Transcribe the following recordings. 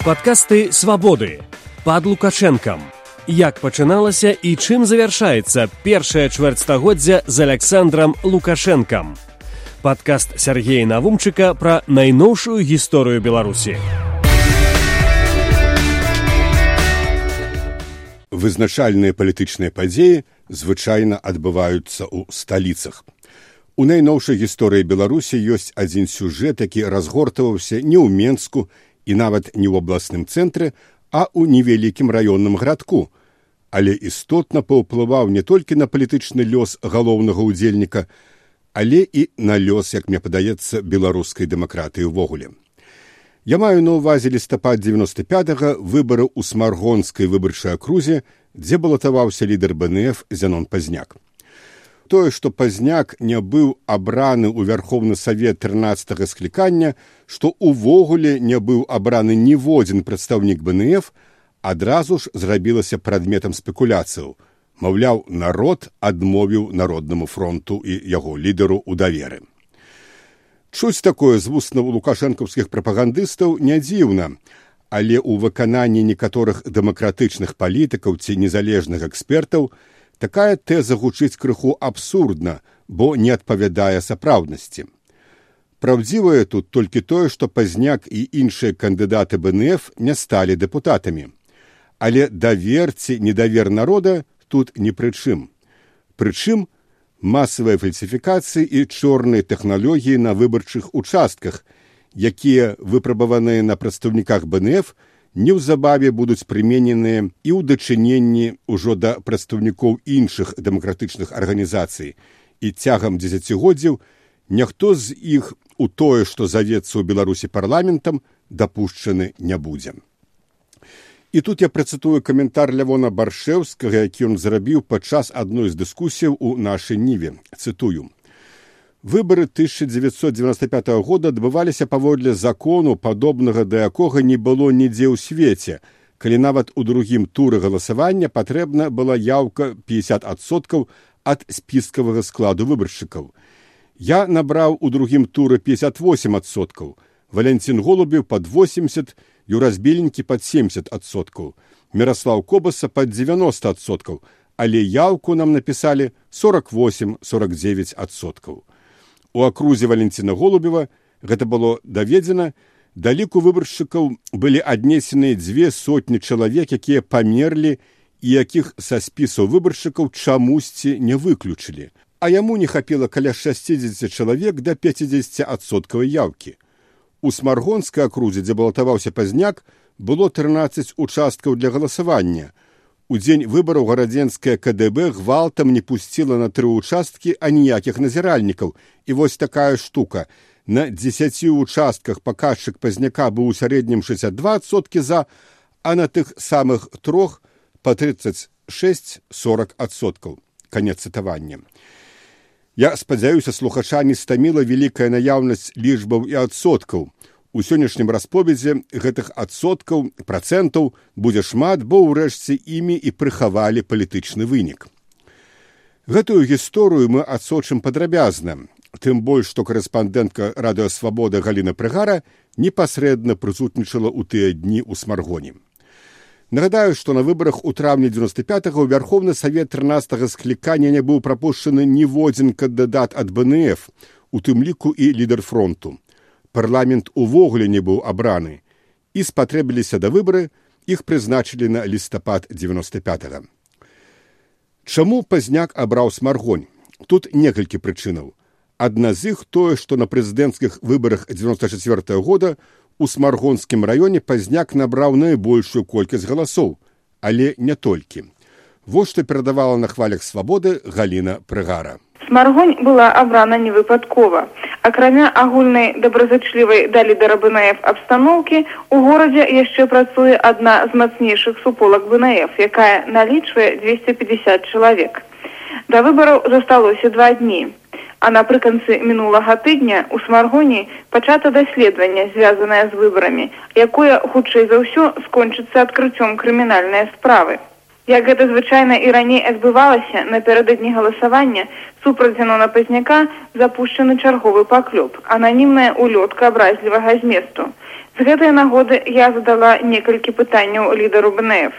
Падкасты свабоды пад лукашэнкам. Як пачыналася і чым завяршаецца першае чвэрцьстагоддзя з Александром Лукашэнкам. Падкаст Сергея Навумчыка пра найноўшую гісторыю Беларусі. Вызначальныя палітычныя падзеі звычайна адбываюцца ў сталіцах. У найноўшай гісторыі Беларусі ёсць адзін сюжэт, які разгортаваўся не ў Менску і нават не ў абласным цэнтры, а ў невялікім раённым гарадку, але істотна паўплываў не толькі на палітычны лёс галоўнага ўдзельніка, але і на лёс, як мне падаецца беларускай дэмакратыі ўвогуле. Я маю на ўвазе лістапад 95 выбары ў смаргонскай выбарчай акрузе, дзе балатаваўся лідар БНФ Зянон Пазняк. Тое, што пазняк не быў абраны ў вярховны савет 13 склікання, што ўвогуле не быў абраны ніводзін прадстаўнік БНФ, адразу ж зрабілася прадметам спекуляцыяў. Маўляў, народ адмовіў народнаму фронту і яго лідару ў даверы. Чуць такое з вуснаў лукашэнкаўскіх прапагандыстаў не дзіўна, але ў выкананні некаторых дэмакратычных палітыкаў ці незалежных экспертаў такая тэза гучыць крыху абсурдна, бо не адпавядае сапраўднасці. Праўдзівае тут толькі тое, што пазняк і іншыя кандыдаты БНФ не сталі дэпутатамі. Але даверці недавер народа тут ні пры чым. Прычым, масавыя фальсіфікацыі і чорныя тэхналогіі на выбарчых участках, якія выпрабаваныя на прадстаўніках БНФ, неўзабаве будуць прымененыя і ў дачыненні ўжо да прадстаўнікоў іншых дэмакратычных арганізацый. І цягам дзесяцігоддзяў ніхто з іх у тое, што завецца ў Беларусі парламентам, дапушчаны не будзе. І тут я працытую каментар лявона баршэўскага, які ён зрабіў падчас адной з дыскусіяў у нашай ніве цытую выбары 1995 года адбываліся паводле закону падобнага да якога не было нідзе ў свеце калі нават у другім туры галасавання патрэбна была яўка 50соткаў ад спіскавага складу выбаршчыкаў я набраў у другім туры 58соткаў валянцін голубів под 80 юразбельнікі под 70соткаў міраслаў кобаса под 90соткаў але яўку нам напісалі 48 49соткаў у акрузе валенціна голубева гэта было даведзена да ліку выбаршчыкаў былі аднесеныя дзве сотні чалавек якія памерлі і якіх са спісаў выбаршчыкаў чамусьці не выключылі а яму не хапіла каля 60 чалавек да 50соткавай яўкі У смаргонскай акрузе, дзе балатаваўся пазняк, было 13 участкаў для галасавання. У дзень выбараў гарадзенская КДБ гвалтам не пусціла на тры участкі аніякіх назіральнікаў. І вось такая штука. На 10 участках паказчык пазняка быў у сярэднім 62соткі за, а на тых самых трох па 36 40 адсоткаў. Канец цытавання. Я спадзяюся, слухача не стаміла вялікая наяўнасць лічбаў і адсоткаў. У сённяшнім расповедзе гэтых адсоткаў працэнтаў будзе шмат, бо ўрэшце імі і прыхавалі палітычны вынік. Гэтую гісторыю мы адсочым падрабязна, тым больш, што корэспандэнтка радыёсвабода Галіна Прыгара непасрэдна прысутнічала ў тыя дні ў смаргоне. Нагадаю, што на выбарах у траўні 95 ў вярховны савет 13 склікання не быў прапушчаны ніводзін кандыдат ад БНФ, у тым ліку і лідар фронту. Парламент увогуле не быў абраны і спатрэбіліся да выбары іх прызначылі на лістапад 95. -го. Чаму пазняк абраў смаргонь? Тут некалькі прычынаў. Адна з іх тое, што на прэзідэнцкіх выбарах 94 -го года у смаргонскім раёне пазняк набраў найбольшую колькасць галасоў, але не толькі. Вось што перадавала на хвалях свабоды галіна прыгара. Смаргонь была абрана невыпадкова. Акрамя агульнай добразычлівай далі да БНФ абстаноўкі у горадзе яшчэ працуе адна з мацнейшых суполак БНФ, якая налічвае 250 чалавек. Да выбараў засталося два дні. А напрыканцы мінулага тыдня ў смаргоні пачата даследаванне звязанае з выбарамі, якое хутчэй за ўсё скончыцца адкрыццём крымінальнай справы. Як гэта звычайна і раней адбывалася напярэдадні галасавання супраць зянона пазняка запущены чарговы паклёп, ананімная улётка абразлівага зместу. З гэтай нагоды я задала некалькі пытанняў лідару БНФ.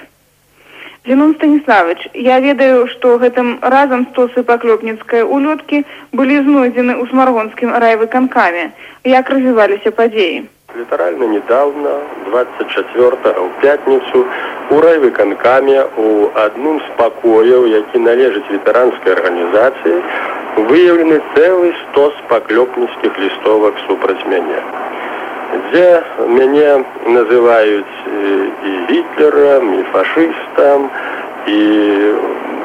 Зенон Станіславович, я ведаю, што гэтым разам стосы паклёпніцкай улёткі былі знойдзены ў смаргонскім райвыканкаме. Як развіваліся падзеі? Літаральна недавно, 24 ў пятніцу у райвыканкаме у адным з пакояў, які належыць ветэранскай арганізацыі, выяўлены цэлы стос паклёпніцкіх лістовак супраць мяне дзе мяне называюць і гітлерам і фашыстам і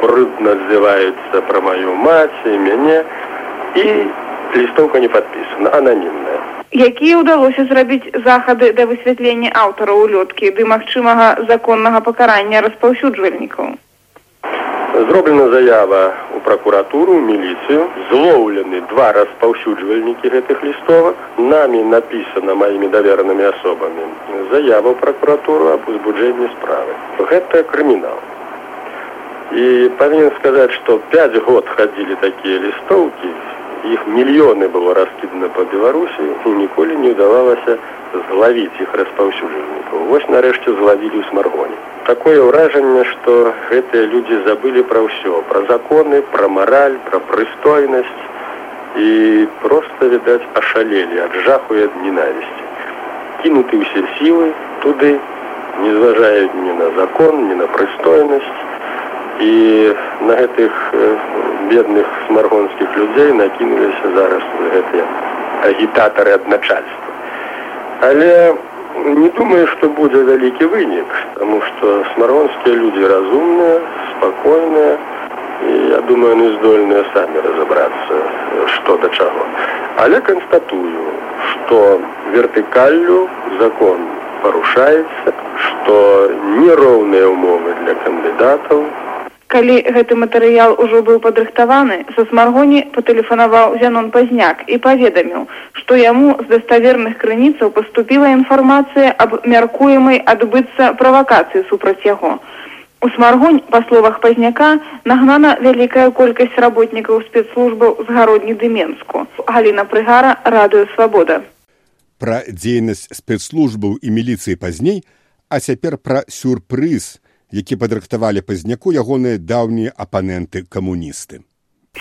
брудна адзываюцца пра маю маці мяне і лістоўка не падпісана ананімная якія ўдалося зрабіць захады да высвятлення аўтара улёткі ды магчымага законнага пакарання распаўсюджвальнікаў? Зроблена заява у прокуратуру міліцыю. Злоўлены два распаўсюджвальнікі гэтых лістовак. Намі напісана маімі даверанымі асобамі. Заява ў прокуратуру аб узбуджэнні справы. Гэта крымінал. І павінен сказаць што пять год хадзілі такія лістоўкі іх мільёны было раскідана па беларусі і ніколі не ўдавалася злавіць іх распаўсюджвальнікаў вось нарэшце злавілі ў смаргоне такое ўражанне што гэтыя людзі забылі пра ўсё. Пра законы пра мараль пра прыстойнасць. І просто відаць ашалелі ад жаху і ад ненавісці. Кінуты ўсе сілы туды не зважаюць ні на закон ні на прыстойнасць і на гэтых бедных смаргонскіх людзей накінуліся зараз гэтыя агітатары адначальства але у не думаю что будзе вялікі вынік потому что смаронскія люди разумныя спокойныя і я думаю не здольныя самі разобрацца что да чаго. Але констатую что вертыкаллю закон парушаецца что нероўныя умовы для кандыдатаў калі гэты матэрыял ужо быў падрыхтаваны са смаргоні патэлефанаваў зянон пазняк і паведаміў што яму з даставерных крыніцаў паступіла інфармацыя аб мяркуемай адбыцца правакацыі супраць яго. У смаргонь па словах пазняка нагнана вялікая колькасць работнікаў спецслужбаў з гародні дыменску. Галіна прыгара радыё свабода. Пра дзейнасць спецслужбаў і міліцыі пазней а цяпер пра сюрпрыз які падрыхтавалі пазняку ягоныя даўнія апаненты камуністы.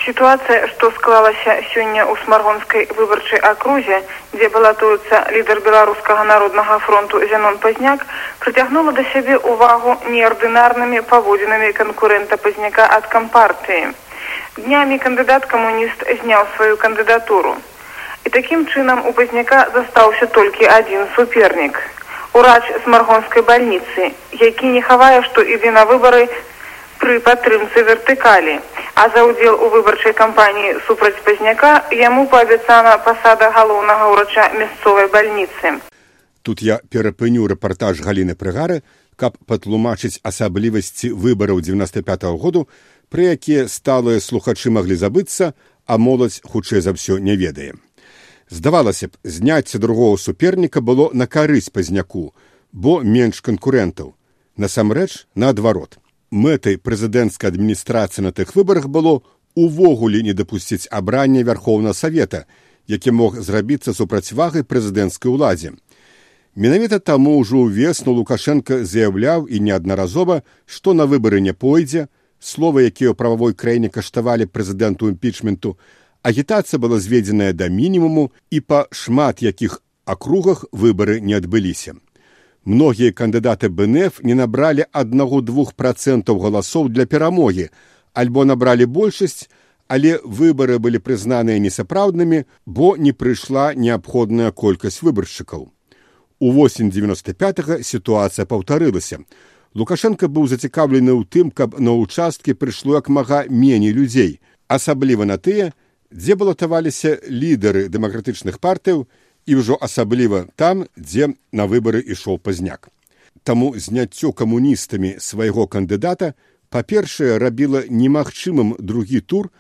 Сітуацыя, што склалася сёння ў смаргонскай выбарчай акрузе, дзе балатуецца лідар беларускага народнага фронту Зянон пазняк, прыцягнула да сябе ўвагу неардынарнымі паводзінамі канкурэнта пазняка ад кампартыі. Днямі кандыдат камуніст зняў сваю кандыдатуру. І такім чынам у пазняка застаўся толькі адзін супернік урач смаргонскай бальніцы які не хавае што ідзе на выбары пры падтрымцы вертыкалі. А за ўдзел у выбарчай кампаніі супраць пазняка яму паабяцана пасада галоўнага ўрача мясцовай бальніцы. Тут я перапыню рэпартаж галіны прыгары каб патлумачыць асаблівасці выбараў девяносто пятого году пры якія сталыя слухачы маглі забыцца а моладзь хутчэй за ўсё не ведае здавалася б зняцце другого суперніка было на карысць пазняку бо менш канкурэнтаў. Насамрэч наадварот. Мэтай прэзідэнцкай адміністрацыі на тых выбарах было увогуле не дапусціць абрання вярхоўна савета які мог зрабіцца супрацьвагай прэзідэнцкай уладзе. Менавіта таму ўжо ўвесну лукашенко заяўляў і неаднаразова што на выбары не пойдзе. Словы якія ў прававой краіне каштавалі прэзідэнту імпічменту агітацыя была зведзеная да мінімуму і па шмат якіх акругах выбары не адбыліся. Многія кандыдаты БНФ не набралі аднаго двух процентаў галасоў для перамогі, альбо набралі большасць, але выбары былі прызнаныя несапраўднымі, бо не прыйшла неабходная колькасць выбаршчыкаў. У восень 95 сітуацыя паўтарылася. Лукашенко быў зацікаўлены ў тым, каб на ўчасткі прыйшло як мага меней людзей, асабліва на тыя, дзе балатаваліся лідары дэмакратычных партыяў і ўжо асабліва там, дзе на выбары ішоў пазняк. Таму зняццё камуністамі свайго кандыдата па-першае рабіла немагчымым другі тур,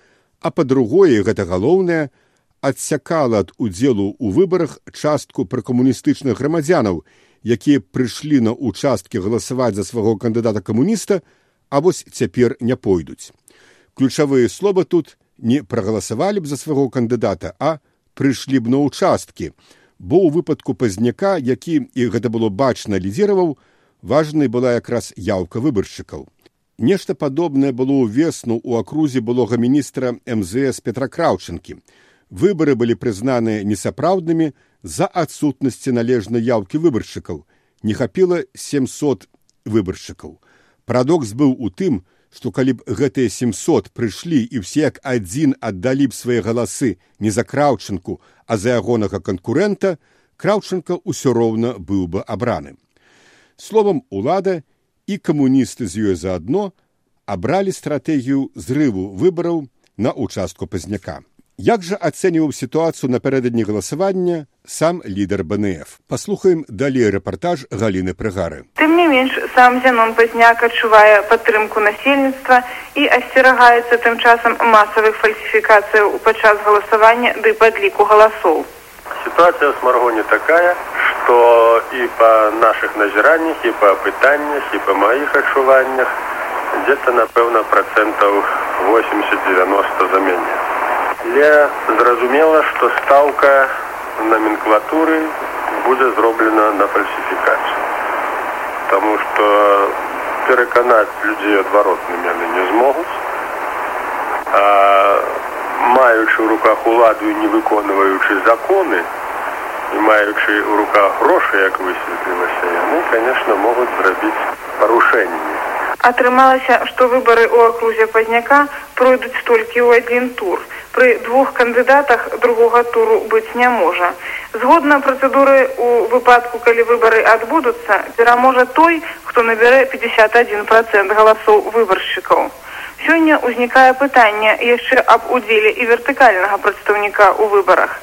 а па-другое гэта галоўнае адсякала ад удзелу ў выбарах частку пракамуністычных грамадзянаў, якія прыйшлі на ўчасткі галасаваць за свайго кандыдата камуніста, а вось цяпер не пойдуць. Ключавыя словы тут не прагаласавалі б за свайго кандыдата, а прыйшлі б на ўчасткі, бо ў выпадку пазняка, які і гэта было бачна лідзіраваў, важнай была якраз яўка выбаршчыкаў. Нешта падобнае было ўвесну ў акрузе былога міністра МЗС Петра Краўчынкі. Выбары былі прызнаныя несапраўднымі з-за адсутнасці належнай яўкі выбаршчыкаў. Не хапіла 700 выбаршчыкаў. Парадокс быў у тым, што калі б гэтыя 700 прыйшлі і ўсе як адзін аддалі б свае галасы не за краўчынку, а за ягонага канкурэнта, краўчынка ўсё роўна быў бы абраны. Словам улада і камуністы з ёй заадно абралі стратэгію зрыву выбараў на участку пазняка. Як жа ацэньваў сітуацыю напярэдадні галасавання сам лідар БНФ. Паслухаем далей рэпартаж галіны прыгары. Тым не менш сам зянон пазняк адчувае падтрымку насельніцтва і асцерагаецца тым часам масавых фальсіфікацыяў падчас галасавання ды падліку галасоў. Ситуация в Смаргоне такая, что и по наших назираниях, и по пытаниях, и по моих отчуваннях где-то, напевно, процентов 80-90 замене. Я зразумела, что ставка номенклатуры будет зроблена на фальсификацию. Потому что переконать людей отворотными они не смогут. А маючи в руках уладу і не виконуючи закони, і маючи в руках гроші, як висвітлилося, вони, звісно, можуть зробити порушення. Атрымалася, што выбары ў акрузе пазняка пройдуць толькі ў адзін тур. Пры двух кандыдатах другога туру быць не можа. Згодна працэдуры ў выпадку, калі выбары адбудуцца, пераможа той, хто набярэ 51 процент галасоў выбаршчыкаў. Сёння ўзнікае пытанне яшчэ аб удзеле і вертыкальнага прадстаўніка ў выбарах.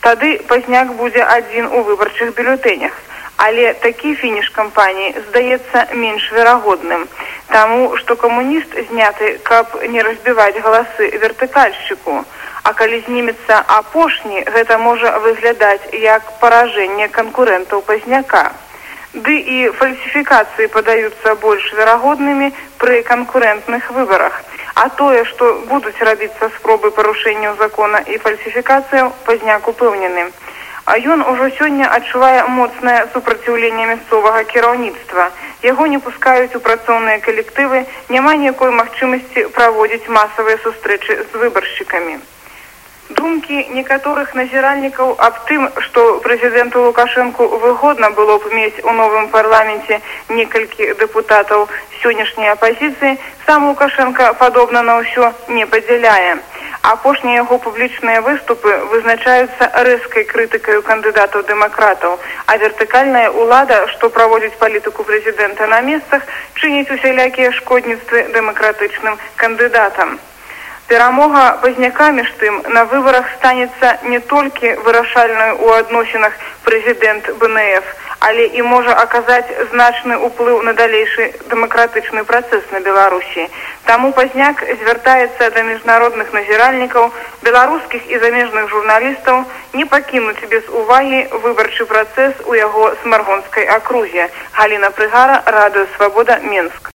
Тады пазняк будзе адзін у выбарчых бюлетэнях. Але такі фініш кампаніі здаецца менш верагодным, таму што камуніст зняты, каб не разбіваць галасы вертыкальшчыку. А калі знімецца апошні, гэта можа выглядаць як паражэнне канкурэнтаў пазняка. Ды і фальсіфікацыі падаюцца больш верагоднымі пры канкурэнтных выбарах. А тое, што будуць рабіцца спробы парушэнняў закона і фальсіфікацыяў пазняк упэўнены. А ён ужо сёння адчувае моцнае супраціўленне мясцовага кіраўніцтва. Яго не пускаюць у працоўныя калектывы, няма ніякой магчымасці праводзіць масавыя сустрэчы з выбаршчыкамі. Думкі некаторых назіральнікаў аб тым, што прэзідэнту Лукашэнку выгодна было б мець у новым парламенце некалькі дэпутатаў сённяшняй апазіцыі, сам Лукашенко падобна на ўсё не падзяляе. Апошнія яго публічныя выступы вызначаюцца рэзкай крытыкаю кандыдатаў дэмакратаў, а вертыкальная ўлада, што праводзіць палітыку прэзідэнта на месцах, чыніць усялякія шкодніцтвы дэмакратычным кандыдатам. Перамога пазняка між тым на выбарах станецца не толькі вырашальнай у адносінах прэзідэнт БНФ, але і можа аказаць значны ўплыў на далейшы дэмакратычны працэс на Беларусі. Таму пазняк звяртаецца да міжнародных назіральнікаў, беларускіх і замежных журналістаў не пакінуць без увагі выбарчы працэс у яго смаргонскай акрузе. Галіна Прыгара, радыё свабода Менск.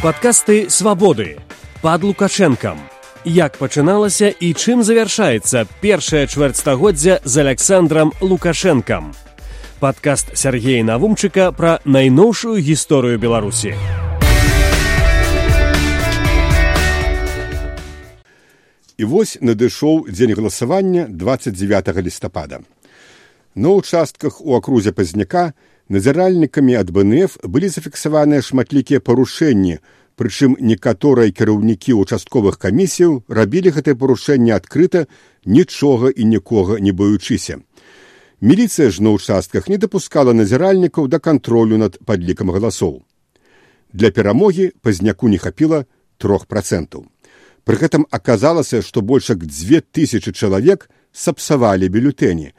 Падкасты свабоды пад лукашэнкам як пачыналася і чым завяршаецца першае чвэрцьстагоддзя з александром лукашэнкам? Падкаст сергея навумчыка пра найноўшую гісторыю беларусі. І вось надышоў дзень галасавання 29 лістапада. На участках у акрузе пазняка назіральнікамі ад бнф былі зафіксаваныя шматлікія парушэнні прычым некаторыя кіраўнікі участковых камісіяў рабілі гэтае парушэнне адкрыта нічога і нікога не баючыся. Міліцыя ж на ўчастках не дапускала назіральнікаў да кантролю над падлікам галасоў. Для перамогі пазняку не хапіла трох процентаў. Пры гэтым аказалася, што больш як дзве тысячи чалавек сапсавалі бюлетэні,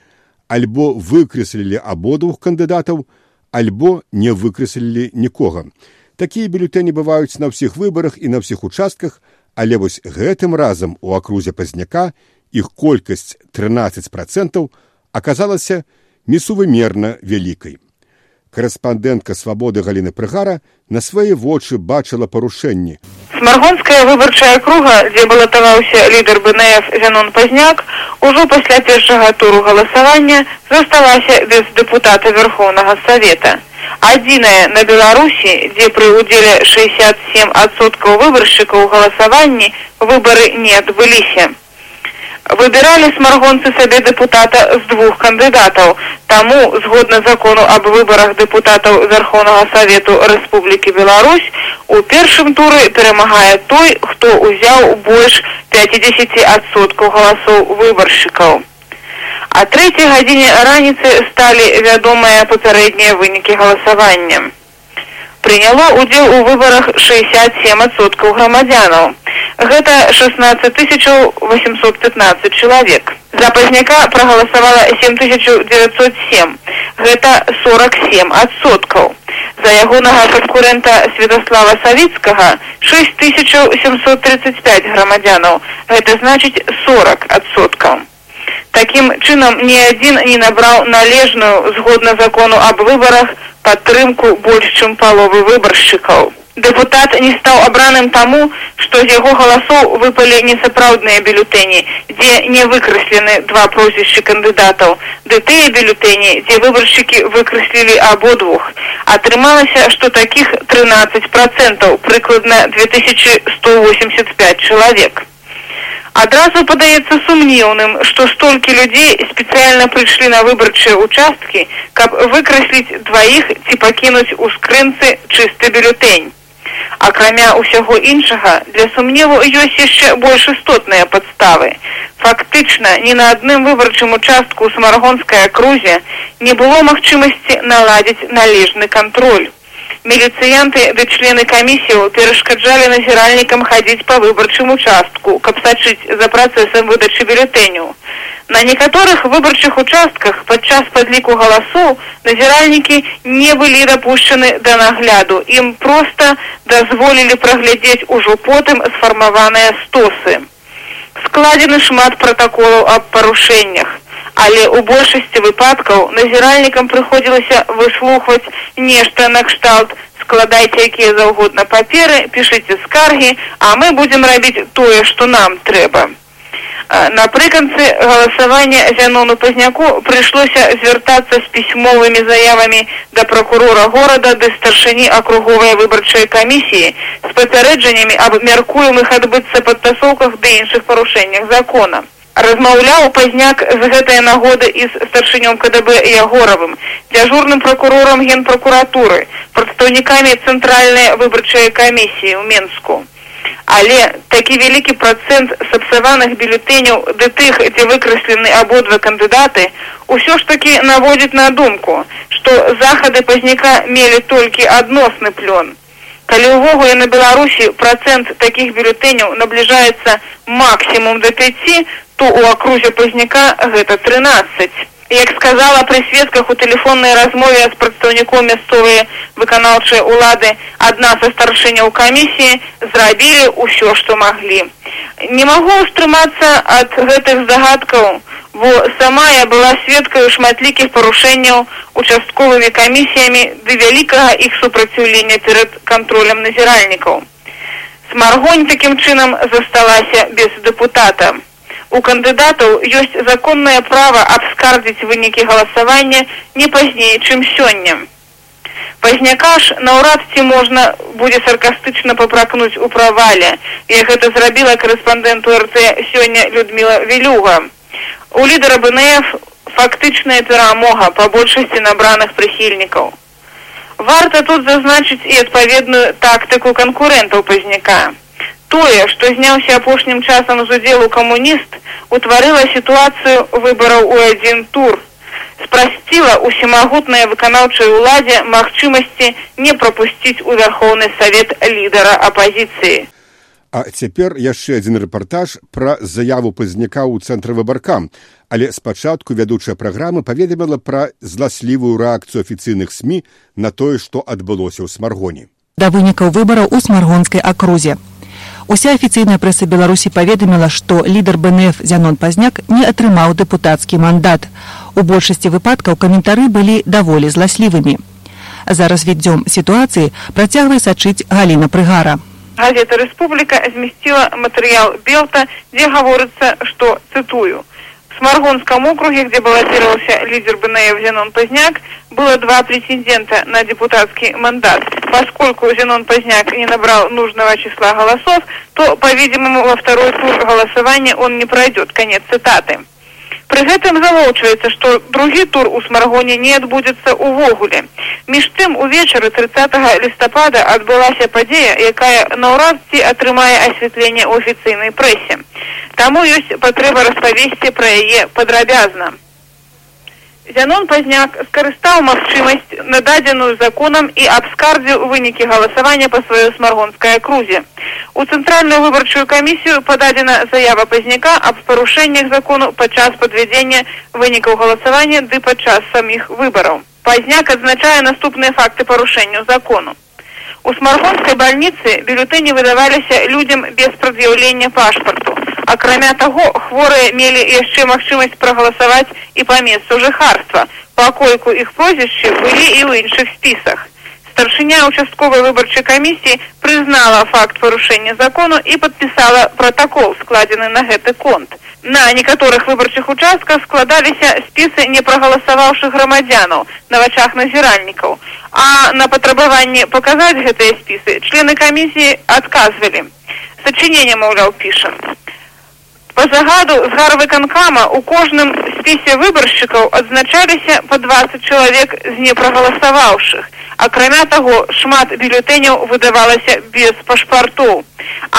альбо выкрэслілі абодвух кандыдатаў, альбо не выкрэслілі нікога. Такія бюлетэні бываюць на ўсіх выбарах і на ўсіх участках, але вось гэтым разам у акрузе пазняка іх колькасць 13 процентаў аказалася несувымерна вялікай. Карэспандэнтка свабоды галіны прыгара на свае вочы бачыла парушэнні. Смаргонская выбарчая круга, дзе балатаваўся лідар БНФ Зянон Пазняк, ужо пасля першага туру галасавання засталася без дэпутата Верхоўнага Савета. Адзіная на Беларусі, дзе пры ўдзеле 67% выбаршчыкаў галасаванні выбары не адбыліся. Выбіралі смаргонцы сабе дэпутата з двух кандыдатаў. Таму, згодна закону аб выбарах дэпутатаў Верхоўнага Савету Рэспублікі Беларусь, у першым туры перамагае той, хто ўзяў больш 50% галасоў выбаршчыкаў. А трэцяй гадзіне раніцы сталі вядомыя папярэднія вынікі галасавання прыняло удзел у выбарах 67% грамадзянаў. Гэта 16 815 чалавек. За пазняка прагаласавала 7907. Гэта 47 адсоткаў. За ягонага канкурэнта Святослава Савіцкага 6735 грамадзянаў. Гэта значыць 40 адсоткаў. Такім чынам ні адзін не набраў належную згодна закону аб выбарах падтрымку больш чым паловы выбаршчыкаў. Дэпутат не стаў абраным таму, што з яго галасоў выпалі несапраўдныя бюлетэні, дзе не выкрэслены два прозвішчы кандыдатаў, ды тыя бюлетэні, дзе выбаршчыкі выкрэслілі абодвух. Атрымалася, што такіх 13 процентаў прыкладна 2185 чалавек. Адразу падаецца сумнеўным, што столькі людзей спецыяльна прыйшлі на выбарчыя участкі, каб выкрасліць дваіх ці пакінуць у скрынцы чысты бюлетень. Акрамя ўсяго іншага, для сумневу ёсць яшчэ больш істотныя падставы. Фактычна, ні на адным выбарчым участку ў смаргонскай акрузе не было магчымасці наладзіць належны кантроль. Міліцыянты ды члены камісіяў перашкаджалі назіральнікам хадзіць па выбарчым участку, каб сачыць за працэсам выдачы бюлетэню. На некаторых выбарчых участках падчас падліку галасоў назіральнікі не былі дапушчаны да нагляду. Ім проста дазволілі праглядзець ужо потым сфармаваныя стосы. Складзены шмат пратаколаў аб парушэннях але ў большасці выпадкаў назіральнікам прыходзілася выслухваць нешта накшталт складайце якія заўгодна паперы пішыце скаргі а мы будзем рабіць тое што нам трэба. Напрыканцы галасавання зянону пазняку прыйшлося звяртацца з пісьмовымі заявамі да прокурора горада ды старшыні акруговай выбарчай камісіі з папярэджаннямі аб мяркуемых адбыцца падтасоўках ды іншых парушэннях закона размаўляў пазняк з гэтай нагоды і з старшынём КДБ ягоравым дзяжурным прокурорам генпракуратуры прадстаўнікамі цэнтральнай выбарчай камісіі ў менску. Але такі вялікі працэнт сапсаваных бюлетэняў ды тых дзе выкрэслены абодва кандыдаты ўсё ж такі наводзіць на думку што захады пазняка мелі толькі адносны плён. Калі ўвогуле на беларусі працэнт такіх бюлетэняў набліжаецца максімум да пяці то у акрузе пазняка гэта трынаццаць як сказала пры сведках у тэлефоннай размове з прадстаўніком мясцовыя выканаўчыя ўлады адна са старшыняў камісіі зрабілі ўсё што маглі не магу ўстрымацца ад гэтых загадкаў бо сама я была сведкаю шматлікіх парушэнняў участковымі камісіямі ды вялікага іх супраціўлення перад кантролем назіральнікаў. Смаргонь такім чынам засталася без дэпутата. У кандыдатаў ёсць законнае права абскардзіць вынікі галасавання не пазней, чым сёння. Пазняка ж наўрад ці можна будзе саркастычна папракнуць у правале, як гэта зрабіла карэспандэнту РТ сёння Людміла Вілюга. У лідара БНФ фактычная перамога па большасці набраных прыхільнікаў. Варта тут зазначыць і адпаведную тактыку канкурэнтаў пазняка. Тое, што зняўся апошнім часам з удзелу камуніст, утварыла сітуацыю выбараў у адзін тур. Спрасціла усімагутнае выканаўчай уладзе магчымасці не прапусціць у вярхоўны савет лідара апазіцыі. А цяпер яшчэ адзін рэпартаж пра заяву пазняка ў цэнтры выбаркам, але спачатку вядучая праграма паведаміла пра зласлівую рэакцыю афіцыйных сМ на тое, што адбылося ў смаргоне. Да вынікаў выбараў у смаргонскай акрузе. Уся афіцыйная прэса Беларусі паведаміла, што лідар БНФ Зянон Пазняк не атрымаў дэпутацкі мандат. У большасці выпадкаў каментары былі даволі зласлівымі. За развіддзём сітуацыі працягвае сачыць Галіна Прыгара. газета рэспубліка змясціла матэрыял белта дзе гаворыцца што цытую смаргонском округе, где баллотировался лидер БНФ Зенон Поздняк, было два претендента на депутатский мандат. Поскольку Зенон Поздняк не набрал нужного числа голосов, то, по-видимому, во второй тур голосования он не пройдет. Конец цитаты. Пры гэтым завоўчваецца, што другі тур у смаргоне не адбудзецца ўвогуле. Між тым увечары 30 лістапада адбылася падзея, якая наўрад ці атрымае асвятленне ў афіцыйнай прэсе. Таму ёсць патрэба распавесці пра яе падрабязна. Зянон пазняк скарыстаў магчымасць нададзеную законам і абскардзіў вынікі галасавання па сваёй смаргонскай акрузе. У цэнтральную выбарчую камісію пададзена заява пазняка аб парушэннях закону падчас падвядзення вынікаў галасавання ды падчас саміх выбараў. Пазняк адзначае наступныя факты парушэнняў закону. У смаргонскай бальніцы бюлетэні выдаваліся людзям без прад'яўлення пашпарту. Акрамя таго, хворыя мелі яшчэ магчымасць прагаласаваць і па месцу жыхарства, пакольку іх прозвішчы былі і ў іншых спісах. Старшыня участковай выбарчай камісіі прызнала факт парушэння закону і падпісала пратакол, складзены на гэты конт. На некаторых выбарчых участках складаліся спісы непрагаласаваўшых грамадзянаў на вачах назіральнікаў, а на патрабаванне паказаць гэтыя спісы члены камісіі адказвалі. Сачыненне, маўляў, пішам. По загаду з гарвыканкама у кожным спісе выбаршчыкаў адзначаліся па 20 чалавек з непрагаласаваўшых. Акрамя таго, шмат бюлетэняў выдавалася без пашпартоў.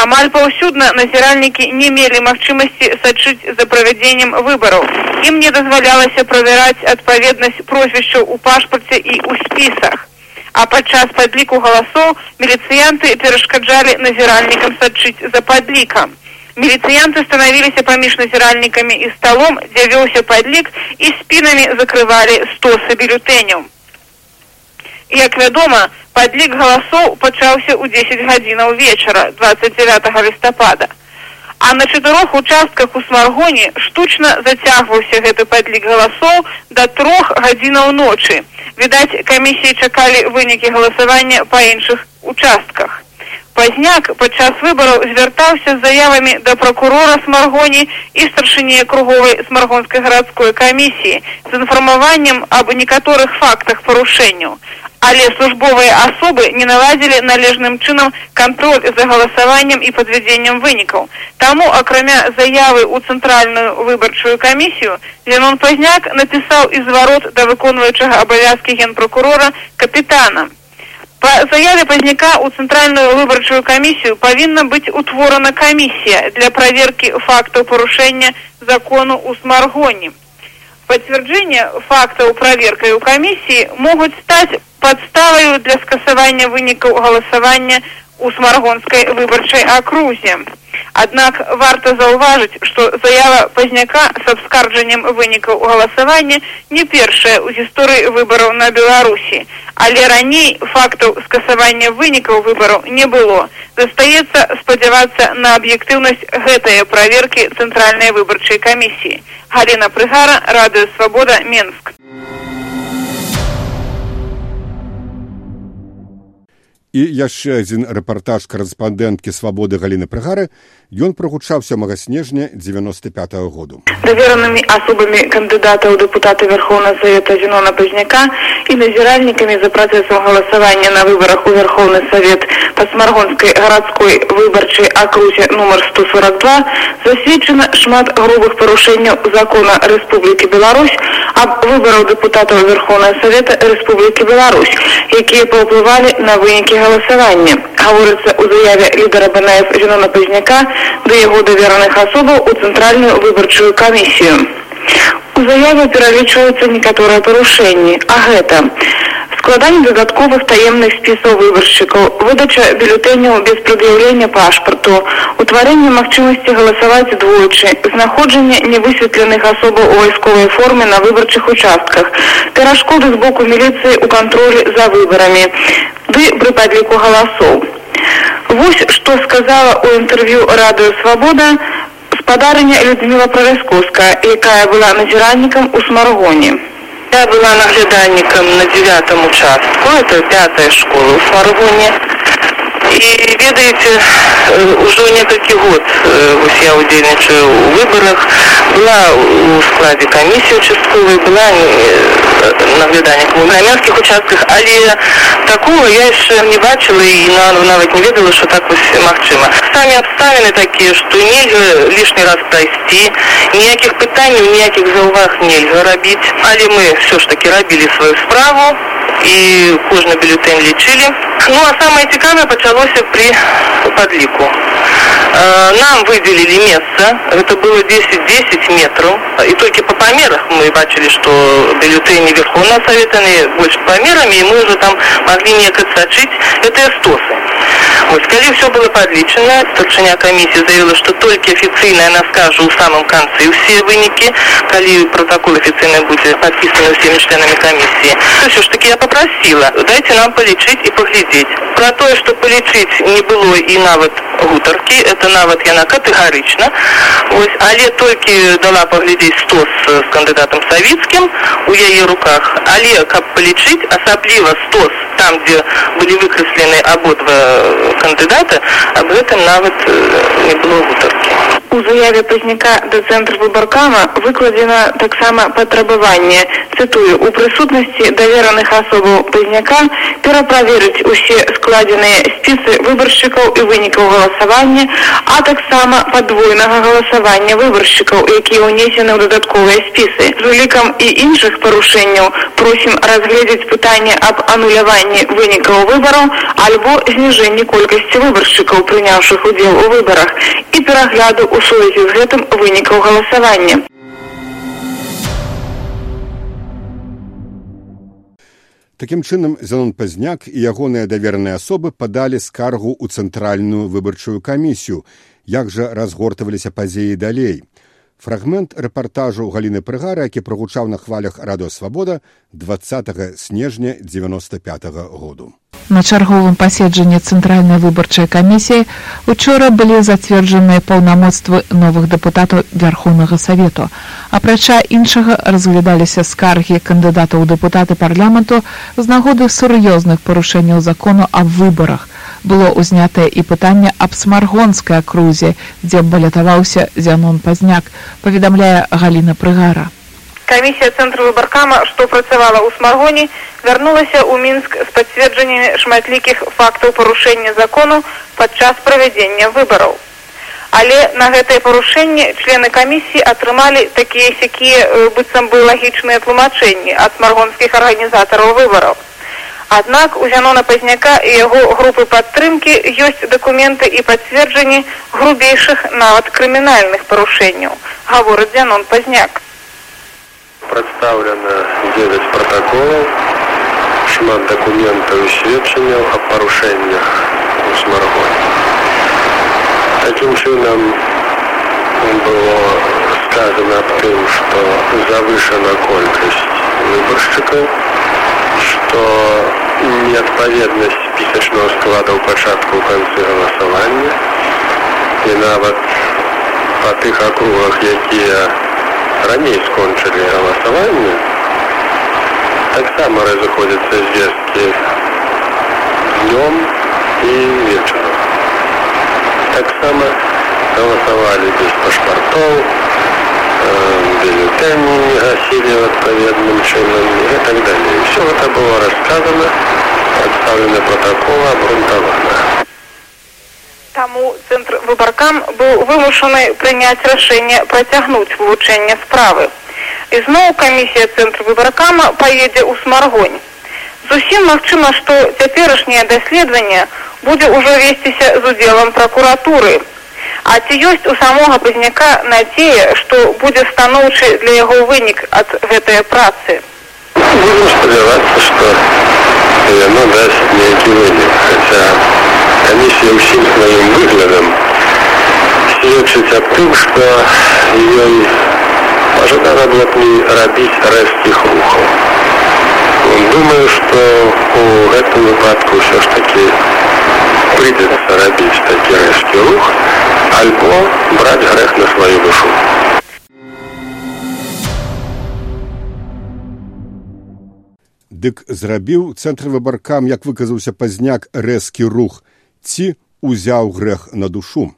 Амаль паўсюдна назіральнікі не мелі магчымасці сачыць за правядзеннем выбараў. Ім не дазвалялася правяраць адпаведнасць прозвішчаў у пашпарце і ў спісах. А падчас падліку галасоў міліцыянты перашкаджалі назіральнікам сачыць за падлікам. Милициянты становились паміж назиральниками и столом, где велся подлик, и спинами закрывали стосы бюллетенев. И, как вядома, подлик голосов почался у 10 годинов вечера, 29 листопада. А на четырех участках у Смаргоні штучно затягивался этот подлик голосов до трех годинов ночи. Видать, комиссии чекали выники голосования по інших участках. Пазняк падчас выбараў звяртаўся з заявамі да прокурора смаргоні і старшыні круговай смаргонскай гарадской камісіі з інфармаваннем аб некаторых фактах парушэнняў. Але службовыя асобы не наладзілі належным чынам кантроль за галасаваннем і падвядзеннем вынікаў. Таму, акрамя заявы ў цэнтральную выбарчую камісію, Зенон Пазняк напісаў і зварот да выконваючага абавязкі генпракурора капітана. По заяве Пазняка у Центральную выборчую комиссию повинна быть утворена комиссия для проверки фактов порушения закону у Смаргоне. Подтверждение фактов проверкой у комиссии могут стать подставой для скасования выников голосования у Смаргонской выборчей окрузе. Аднак варта заўважыць, што заява пазняка з абскарджаннем вынікаў галасавання не першая ў гісторыі выбараў на Беларусі, але раней фактаў скасавання вынікаў выбараў не было. Застаецца спадзявацца на аб'ектыўнасць гэтыя праверкі цэнтральнай выбарчай камісіі. Галіна Прыгара, радыё свабода Менск. І яшчэ адзін рэпартаж корэспандэнткі свабоды галіны прыгары ён прогучаўся мага снежня 95 -го году. Даверанымі асобамі кандыдатаў дэпутата верховна совета зенона пазняка і назіральнікамі за працэсам галасавання на выбарах у верховны совет па смаргонскай гарадской выбарчай акрузе нумар 142 засведчана шмат грубых парушэнняў закона рэспублікі беларусь аб выбараў дэпутатаў верховна совета рэспублікі беларусь якія паўплывалі на вынікі галасавання. Гаворыцца ў заяве лідара бнф зенона пазняка да яго давераных асобаў у цэнтральную выбарчую камісію у заяве пералічваюцца некаторыя парушэнні а гэта складанне дадатковых таемных спісаў выбаршчыкаў выдача бюлетэняў без прад'яўлення пашпарту утварэнне магчымасці галасаваць двойчы знаходжанне невысветленых асобаў у вайсковай форме на выбарчых участках перашкоды з боку міліцыі ў кантролі за выбарамі ды пры падліку галасоў. Вось што сказала ў інтэрв'ю радыё свабода спадарыня Людміла Праляскоўская, якая была назіральнікам у смаргоне. Я была наглядальнікам на девятом участку, это пятая школа в Смаргоне. И, ведаете, уже несколько год я удельничаю в выборах. Была у складе комиссии участковой, была наглядание на армянских участках, але такого я еще не бачила и навіть не ведала, что так ось магчыма. Самі обставины такие, что нельзя лишний раз пройти, никаких пытаний, никаких заўваг нельзя рабіць. Але мы все ж таки рабілі свою справу і кожны бюллетень лічылі. Ну а самае цікавае пачалося при подліку. Э, нам выделили место, это было 10-10 метров, и только по померах мы бачили, что бюллетени Верховного Совета больше померами, и мы уже там могли некое сочить, это эстосы. Вот, коли все было подлічено, старшыня комиссии заявила, что только официально она скажет у самом конце все выники, коли протокол официально будет подписан всеми членами комиссии. Все ж таки я попросила, дайте нам полечить и поглядеть. Про то, что полечить не было и навод гутарки, это навод яна категорично. Ось, але только дала поглядеть стос с кандидатом Савицким у яе руках. Але, как полечить, особливо стос там, где были выкреслены ободва кандидата, об этом навод не было гутарки. У заяве пазняка да цэнтр выбаркама выкладзена таксама патрабаванне. Цытую у прысутнасці давераных асобаў пазняка пераправерыць усе складзеныя спісы выбаршчыкаў і вынікаў галасавання а таксама падвойнага галасавання выбаршчыкаў якія ўнесены ў дадатковыя спісы. З улікам і іншых парушэнняў просім разгледзець пытанне аб ануляванні вынікаў выбараў альбо зніжэнні колькасці выбаршчыкаў прыняўшых удзел у выбарах і перагляду у сувязі з гэтым вынікаў галасавання. Такім чынам Зянон Пазняк і ягоныя даверныя асобы падалі скаргу ў цэнтральную выбарчую камісію, як жа разгортаваліся падзеі далей. Фрагмент рэпартажу галіны прыгара, які прагучаў на хвалях радыосвабода 20 снежня 95 -го году. На чарговым паседжанні цэнтральнай выбарчай камісіі учора былі зацверджаныя паўнамоцтвы новых дэпутатаў вярхоўнага савету. Апрача іншага разглядаліся скаргі кандыдатаў у дэпутаты парламенту з нагоды сур'ёзных парушэнняў закону аб выбарах было ўзнятае і пытанне аб смаргонскай акрузе, дзе балятаваўся зянон пазняк, паведамляе галіна прыгара. Камісія цэнтру выбаркама, што працавала ў смаргоне, вярнулася ў мінск з пацверджаннямі шматлікіх фактаў парушэння закону падчас правядзення выбараў. Але на гэтае парушэнне члены камісіі атрымалі такія сякія быццам бы лагічныя тлумачэнні ад смаргонскіх арганізатараў выбараў. Аднак у Зянона Пазняка і яго групы падтрымкі ёсць дакументы і пацверджанні грубейшых нават крымінальных парушэнняў, гаворыць Зянон Пазняк. Прадстаўлена 9 пратаколаў, шмат дакументаў і сведчанняў аб парушэннях у смаргоне. Такім чынам было сказано аб тым, што завышана колькасць выбаршчыкаў, што неадпаведнасць спісачного склада ў пачатку ў канцы галасавання і нават па тых акругах, якія раней скончылі галасаванне, таксама разыходзяцца звесткі днём і вечарам. Таксама галасавалі без пашпартоў, бюллетени не гасили отповедным чином и так далее. Все это было рассказано, представлено протокол, обґрунтовано. Таму цэнтр выбаркам быў вымушаны прыняць рашэнне працягнуць вывучэнне справы. Ізноў камісія цэнтр выбаркама паедзе ў смаргонь. Зусім магчыма, што цяперашняе даследаванне будзе ўжо весціся з удзелам пракуратуры, А ці ёсць у самога пазняка надзея, што будзе станоўчы для яго вынік ад гэтай працы? Будем спадзявацца, што яно дасць нейкі вынік, хаця камісія ўсім сваім выглядам сведчыць аб тым, што ёй пажадана было б не рабіць рэзкіх рухаў. Думаю, што у гэтым выпадку ўсё ж такі придется рабіць такі рэзкі рух, альбо браць грэх на сваю душу. Дык зрабіў цэнтр выбаркам, як выказаўся пазняк рэзкі рух ці узяў грэх на душу.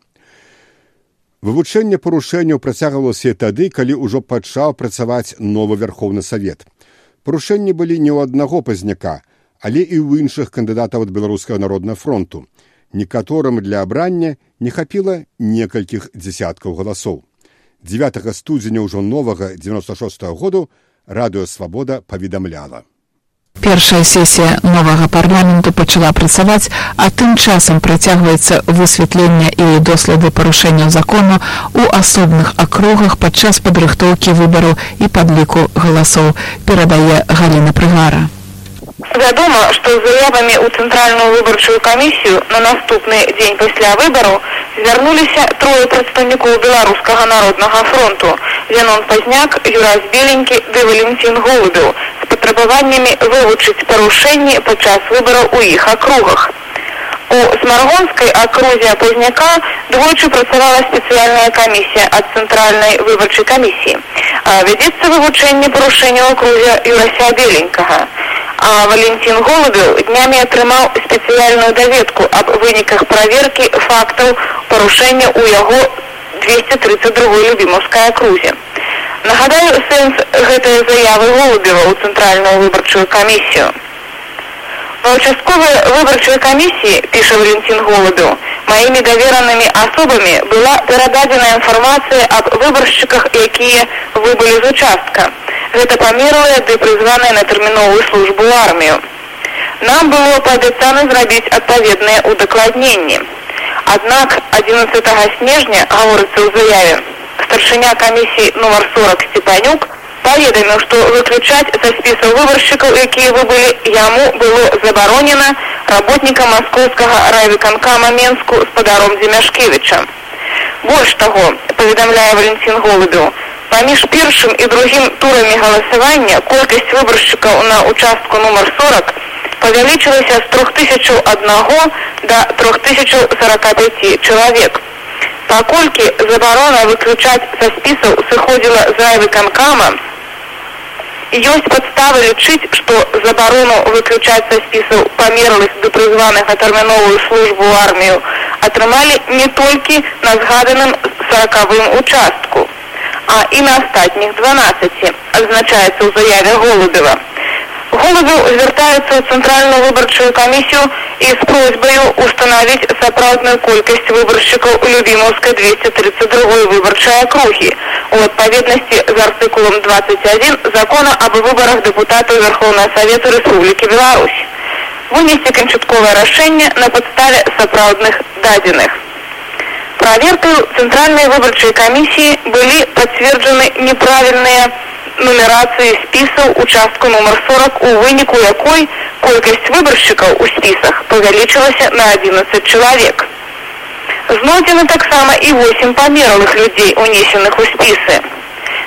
Вывучэнне парушэнняў працягвалася тады, калі ўжо пачаў працаваць новы вярхоўны савет. Парушэнні былі не ў аднаго пазняка, але і ў іншых кандыдатаў ад беларускага народнага фронту. Некаторым для абрання не хапіла некалькіх дзясяткаў галасоў. 9 студзеня ўжо новага 96 -го году радыёвабода паведамляла. Першая сесія новага парламенту пачала працаваць, а тым часам працягваецца высвятленне і доследы парушэнняў закону ў асобных акругах падчас падрыхтоўкі выбараў і падліку галасоў, перадае Галіна Прыгара. Вядома, што з заявамі ў цэнтральную выбарчую камісію на наступны дзень пасля выбараў звярнуліся трое прадстаўнікоў беларускага народнага фронту. Янон Пазняк, Юраз Беленькі ды Валентин Голубеў патрабаваннямі вывучыць парушэнні падчас выбараў у іх акругах. У смаргонскай акрузе пазняка двойчы працавала спецыяльная камісія ад цэнтральнай выбарчай камісіі. Вядзецца вывучэнне парушэння акрузе Юрася Беленькага. А Валентин Голубеў днямі атрымаў спецыяльную даведку аб выніках праверкі фактаў парушэння ў яго 232 любімаўскай акрузе. Нагадаю сэнс гэтай заявы голубева ў цэнтральную выбарчую камісію. Ва участковай выбарчай камісіі піша Валентин голубеў маімі даверанымі асобамі была перададзена інфармацыя аб выбаршчыках, якія выбылі з участка. Гэта памерлыя ды прызваныя на тэрміновую службу ў армію. Нам было паабяцана зрабіць адпаведныя ўдакладненні. Аднак 11 снежня гаворыцца ў заяве старшыня камісіі нумар 40 сцепанюк паведаміў, што выключаць са спісаў выбаршчыкаў, якія выбылі яму было забаронена работнікам маскоўскага райвыканкама Менску з падаром Дземяшкевіча. Больш таго, паведамляе Валентин Голубеў, паміж першым і другім турамі галасавання колькасць выбаршчыкаў на участку нумар 40 павялічылася з 3001 до 3045 чалавек паколькі забарона выключаць са спісаў сыходзіла зайвы канкама ёсць падставы лічыць што забарону выключаць са спісаў памерлых да прызваных на тэрміновую службу армію атрымалі не толькі на згаданым сорокавым участку а і на астатніх 12 адзначаецца ў заяве голубева Голубу звяртаюцца ў цэнтральную выбарчую камісію і з просьбаю установіць сапраўдную колькасць выбаршчыкаў у любімаўскай 232 выбарчай акругі у адпаведнасці з артыкулам 21 закона аб выбарах дэпутатаў Верховнага Савета Рэспублікі Беларусь. Вынесці канчатковае рашэнне на падставе сапраўдных дадзеных. Праверкаю цэнтральнай выбарчай камісіі былі пацверджаны неправільныя нумерацыі спісаў участку нумар 40 у выніку якой колькасць выбаршчыкаў у спісах павялічылася на 11 чалавек. Знойдзены таксама і 8 памерлых людзей, унесеных у спісы.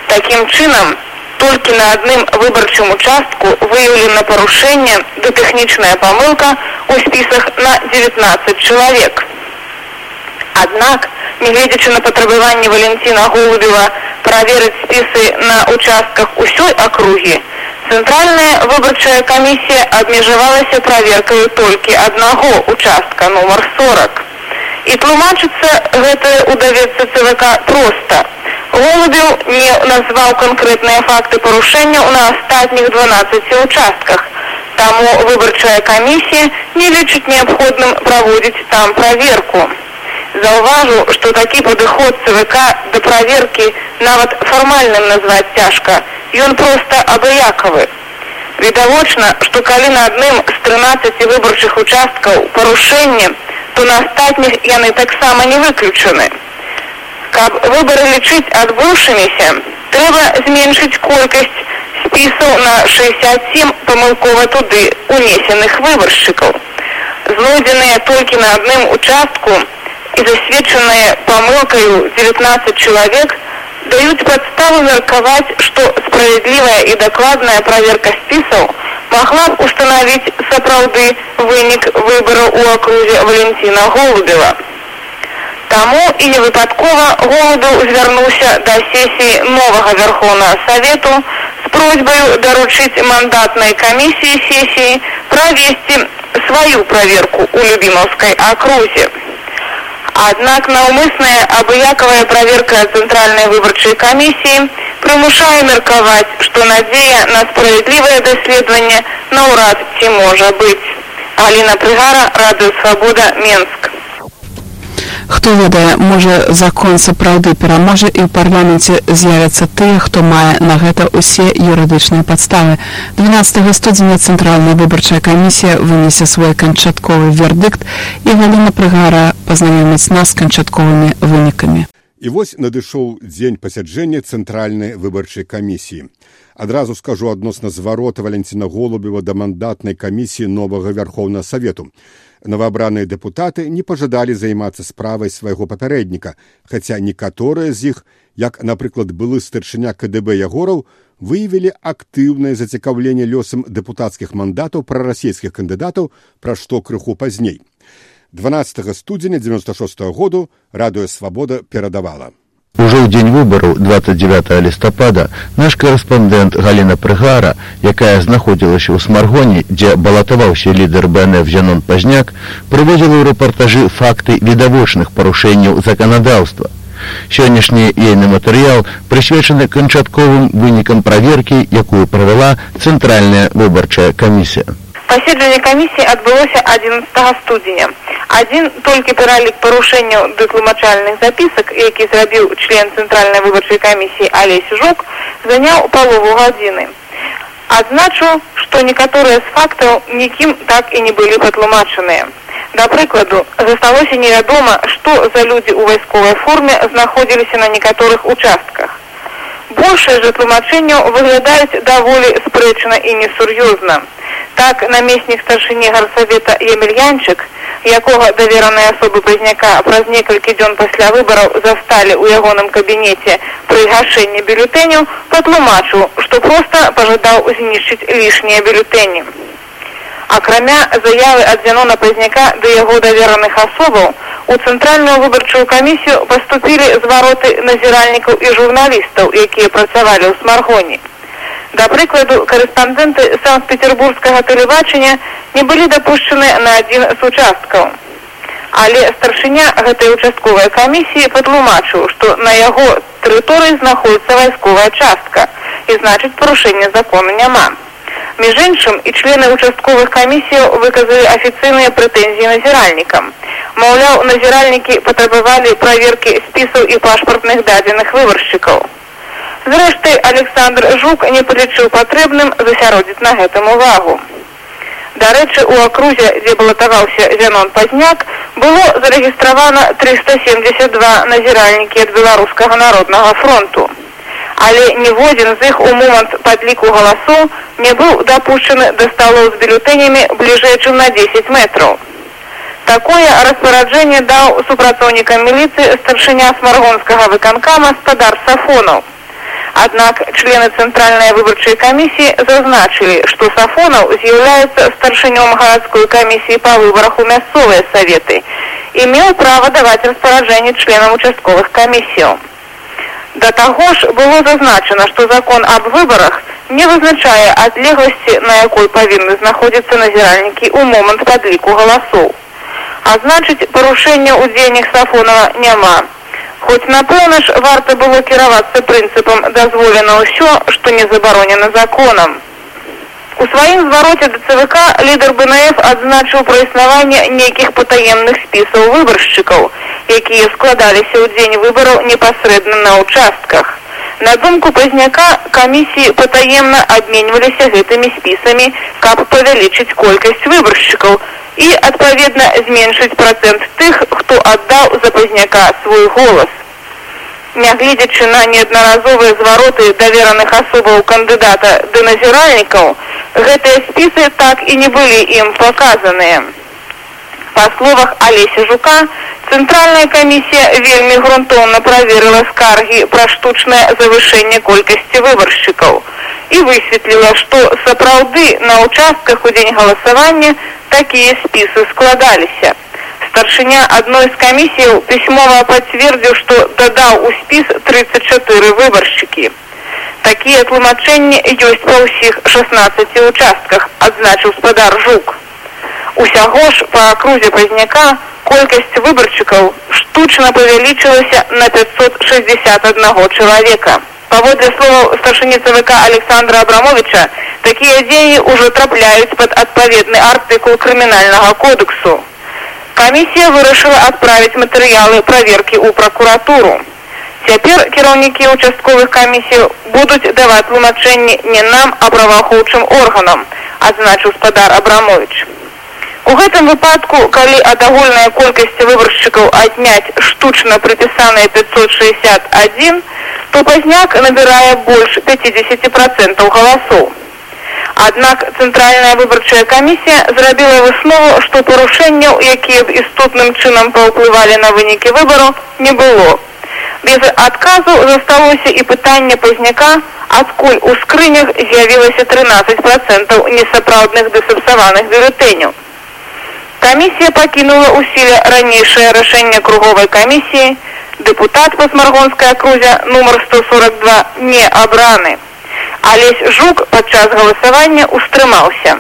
Такім чынам, толькі на адным выбарчым участку выяўлена парушэнне да тэхнічная памылка ў спісах на 19 чалавек. Аднак, нягледзячы на патрабаванні Валентина Голубева праверыць спісы на участках усёй акругі, цэнтральная выбарчая камісія абмежавалася праверкаю толькі аднаго участка нумар 40. І тлумачыцца гэтае ўдавецца ЦВК проста. Голубеў не назваў канкрэтныя факты парушэнняў на астатніх 12 участках. Таму выбарчая камісія не лічыць неабходным праводзіць там праверку. Заўважу, што такі падыход ЦВК да праверкі нават фармальным назваць цяжка. Ён проста абыякавы. Відавочна, што калі на адным з 13 выбарчых участкаў парушэнне, то на астатніх яны таксама не выключаны. Каб выбары лічыць адбыўшыміся, трэба зменшыць колькасць спісаў на 67 памылкова туды унесеных выбаршчыкаў. Знойдзеныя толькі на адным участку, и засвеченные помылкой 19 человек дают подставу мерковать, что справедливая и докладная проверка списов могла установить соправды выник выбора у округе Валентина Голубева. Тому и не выпадково Голубев звернулся до сессии нового Верховного Совета с просьбой доручить мандатной комиссии сессии провести свою проверку у Любимовской округе. Однак наўмысная абыякавая праверка цэнтральнай выбарчай камісіі прымушае меркаваць, што надзея на справядлівае даследаванне наўрад ці можа быць. Аліна Прыгара, радыё свабода Менск. Хто ведае, можа закон сапраўды пераможа і ў парламенце з'явяцца тыя, хто мае на гэта ўсе юрыдычныя падставы. 12 студзеня цэнтральная выбарчая камісія вынесе свой канчатковы вердыкт і галіна прыгара пазнаёміць нас канчатковымі вынікамі. І вось надышоў дзень пасяджэння цэнтральнай выбарчай камісіі. Адразу скажу адносна зварота валенціна голубева да мандатнай камісіі новага вярхоўнага савету новабраныя дэпутаты не пажадалі займацца справай свайго папярэдніка, хаця некаторыя з іх, як, напрыклад, былы старшыня КДБ ягораў, выявілі актыўнае зацікаўленне лёсам дэпутацкіх мандатаў пра расійскіх кандыдатаў, пра што крыху пазней. 12 студзеня 96 -го году радыё свабода перадавала. Ужо ў дзень выбараў 29 лістапада наш корэспандэнт Галіна Прыгара, якая знаходзілася ў смаргоне, дзе балатаваўся лідар БНФ Жанон Пазняк, прыводзіла ў рэпартажы факты відавочных парушэнняў заканадаўства. Сённяшні ейны матэрыял прысвечаны канчатковым вынікам праверкі, якую правяла цэнтральная выбарчая камісія. Паседжанне камісіі адбылося 11 студзеня. Адзін толькі пералік парушэнняў дытлумачальных запісак, які зрабіў член цэнтральнай выбарчай камісіі Алесь Жук, заняў палову гадзіны. Адзначу, што некаторыя з фактаў нікім так і не былі патлумачаныя. Да прыкладу, засталося невядома, што за людзі ў вайсковай форме знаходзіліся на некаторых участках. Большае жа тлумачэнняў выглядаюць даволі спрэчна і несур'ёзна. Так намеснік старшыні гарсавета Емельянчык, якога давераныя асобы пазняка праз некалькі дзён пасля выбараў засталі ў ягоным кабінеце пры гашэнні бюлетэняў, патлумачыў, што проста пажадаў знішчыць лішнія бюлетэні. Акрамя заявы ад дзянона пазняка да яго давераных асобаў, у цэнтральную выбарчую камісію паступілі звароты назіральнікаў і журналістаў, якія працавалі ў смаргоні. Да прыкладу, карэспандэнты санкт-петербургскага тэлебачання не былі дапушчаны на адзін з участкаў. Але старшыня гэтай участковай камісіі патлумачыў, што на яго тэрыторыі знаходіцца вайсковая частка і значыць парушэння закона няма. Між іншым і члены участковых камісіяў выказалі афіцыйныя прэтэнзіі назіральнікам. Маўляў, назіральнікі патрабавалі праверкі спісаў і пашпартных дадзеных выбаршчыкаў. Зрэшты, Александр Жук не палічыў патрэбным засяродзіць на гэтым увагу. Дарэчы, у акрузе, дзе балатаваўся Зянон Пазняк, было зарэгістравана 372 назіральнікі ад беларускага народнага фронту. Але ніводзін з іх у момант падліку галасоў не быў дапушчаны да сталоў з бюлетэнямі бліжэй, чым на 10 метраў. Такое распараджэнне даў супрацоўнікам міліцыі старшыня смаргонскага выканкама спадар Сафонаў. Аднак члены цэнтральнай выбарчай камісіі зазначылі, што Сафонаў з'яўляецца старшынём гарадской камісіі па выбарах у мясцовыя саветы і меў права даваць распараджэнне членам участковых камісіяў. Да таго ж было зазначана, што закон аб выбарах не вызначае адлегласці, на якой павінны знаходзіцца назіральнікі ў момант падліку галасоў. А значыць, парушэння ў дзейнях Сафонова няма. Хоць напэўна ж варта было кіравацца прынцыпам дазволена ўсё, што не забаронена законам. У сваім звароце да ЦВК лідар БНФ адзначыў пра існаванне нейкіх патаемных спісаў выбаршчыкаў, якія складаліся ў дзень выбараў непасрэдна на ўчастках. На думку пазняка камісіі патаемна абменьваліся гэтымі спісамі, каб павялічыць колькасць выбаршчыкаў, і адпаведна зменшыць працэнт тых, хто аддаў за пазняка свой голас. Нягледзячы на неаднаразовыя звароты давераных асобаў кандыдата да назіральнікаў, гэтыя спісы так і не былі ім паказаныя. Па словах Алеся Жука, цэнтральная камісія вельмі грунтоўна праверыла скаргі пра штучнае завышэнне колькасці выбаршчыкаў і высветліла, што сапраўды на ўчастках у дзень галасавання такія спісы складаліся. Старшыня адной з камісіяў пісьмова пацвердзіў, што дадаў у спіс 34 выбаршчыкі. Такія тлумачэнні ёсць па ўсіх 16 участках, адзначыў спадар жук. Усяго ж па акрузе пазняка колькасць выбарчыкаў штучна павялічылася на 561 чалавека. Паводле словаў старшыні ЦВК Александра Абрамовича, такія дзеі ўжо трапляюць пад адпаведны артыкул крымінальнага кодексу. Камісія вырашыла адправіць матэрыялы праверкі ў пракуратуру. Цяпер кіраўнікі участковых камісій будуць даваць тлумачэнні не нам, а праваахоўчым органам, адзначыў спадар Абрамович. У гэтым выпадку, калі ад агульнай колькасці выбаршчыкаў адняць штучна прыпісаныя 561, то пазняк набірае больш 50% галасоў. Аднак цэнтральная выбарчая камісія зрабіла выснову, што парушэнняў, якія б істотным чынам паўплывалі на вынікі выбару, не было. Без адказу засталося і пытанне пазняка, адкуль у скрынях з'явілася 13% несапраўдных дысапсаваных бюлетэняў. Ў сіле ранейшае рашэнне круговай камісіі. Дэпутат па смаргонскай акрузе нумар 142 не абраны. Алесь жук падчас галасавання устрымаўся.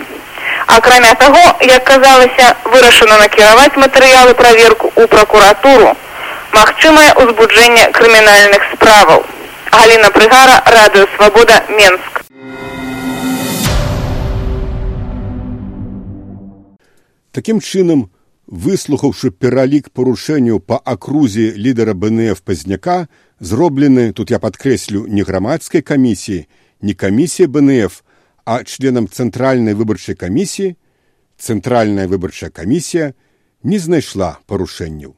Акрамя таго, як казалася, вырашана накіраваць матэрыялы праверку ў пракуратуру. Магчымае ўзбуджэнне крымінальных справаў. Галіна Прыгара, радыё Свабода, Менск. Такім чынам, выслухаўшы пералік парушэнняў па акрузе лідара БНФ пазняка, зроблены тут я падкрэслю не грамадскай камісіі, не камісія БНФ, а членам цэнтральнай выбарчай камісіі, цэнтральная выбарчая камісія не знайшла парушэнняў.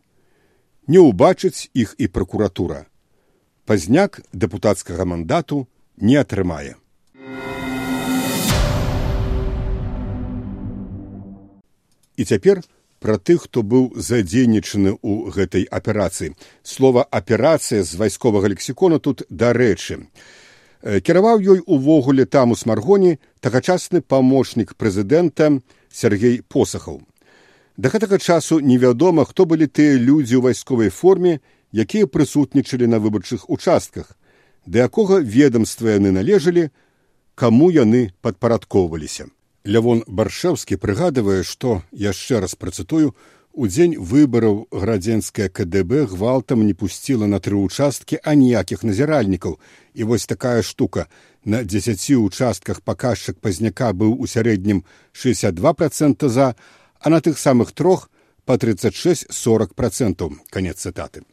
Не ўбачыць іх і пракуратура. Пазняк дэпутацкага мандату не атрымае. І цяпер пра тых, хто быў задзейнічаны ў гэтай аперацыі. Слова аперацыя з вайсковага лексікона тут дарэчы. Кіраваў ёй увогуле там у смаргоні тагачасны памочнік прэзідэнта Сергей Посахаў. Да гэтага часу невядома, хто былі тыя людзі ў вайсковай форме, якія прысутнічалі на выбарчых участках, да якога ведомства яны належалі, каму яны падпарадкоўваліся. Лявон Баршэўскі прыгадывае, што яшчэ раз працытую, у дзень выбараў градзенская КДБ гвалтам не пусціла на тры ўчасткі аніякіх назіральнікаў. І вось такая штука. На дзесяці ўчастках паказчык пазняка быў у сярэднім 62 процента за, а на тых самых трох па 36-40 процентаў канец цытаты.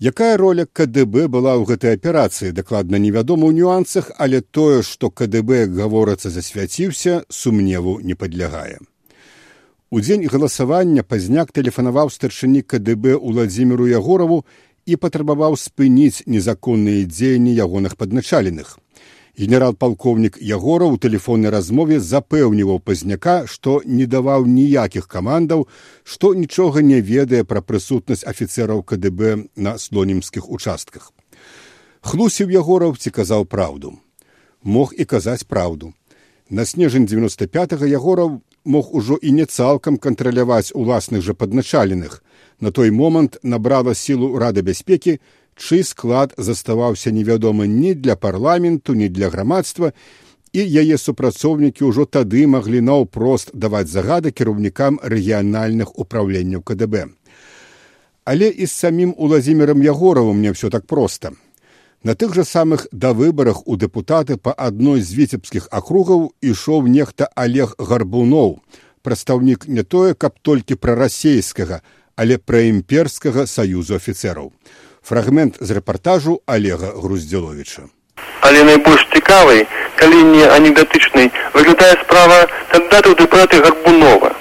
Якая роля КДБ была ў гэтай аперацыі, дакладна невядома ў нюансах, але тое, што КДБ, як гаворыцца, засвяціўся, сумневу не падлягае. У дзень галасавання пазняк тэлефанаваў старшыні КДБ Уладзіміру Ягораву і патрабаваў спыніць незаконныя дзеянні ягоных падначаленых генерал-палкоўнік ягора ў тэлефоннай размове запэўніваў пазняка што не даваў ніякіх камандаў што нічога не ведае пра прысутнасць афіцэраў кДб на слонімскіх участках. Хлусіў ягораў ці казаў праўду? Мог і казаць праўду на снежань 95 ягораў мог ужо і не цалкам кантраляваць уласных жа падначаленых. На той момант набрала сілу рады бяспекі чый склад заставаўся невядомы ні для парламенту, ні для грамадства, і яе супрацоўнікі ўжо тады маглі наўпрост даваць загады кіраўнікам рэгіянальных управленняў КДБ. Але і з самім уладзімірам Ягоравым не ўсё так проста. На тых жа самых давыбарах у дэпутаты па адной з віцебскіх акругаў ішоў нехта Олег Гарбуноў, прадстаўнік не тое, каб толькі прарасейскага, але пра імперскага саюзу афіцэраў фрагмент з рэпартажу олега груздзеловича але найбольш цікавай калі не анекдатычнай выглядае справа кандыдата ў дэпутаты гарбунова.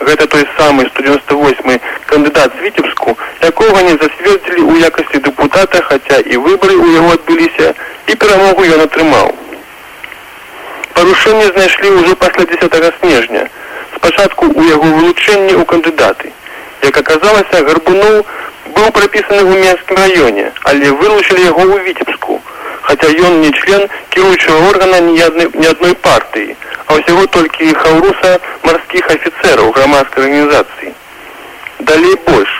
Гэта той самы 198 кандыдат з віцебску якога не засвердзілі ў якасці дэпутата хаця і выбары ў яго адбыліся і перамогу ён атрымаў. Парушэнне знайшлі ўжо пасля 10 снежня спачатку у яго вылучэнні ў кандыдаты. Як аказалася гарбуноў быў прапісаны ў менскім раёне, але вылучылі яго ў віцебску, хаця ён не член кіруючага органа ні адной, ні адной партыі, а ўсяго толькі хаўруса марскіх афіцэраў грамадскай арганізацыі. Далей больш.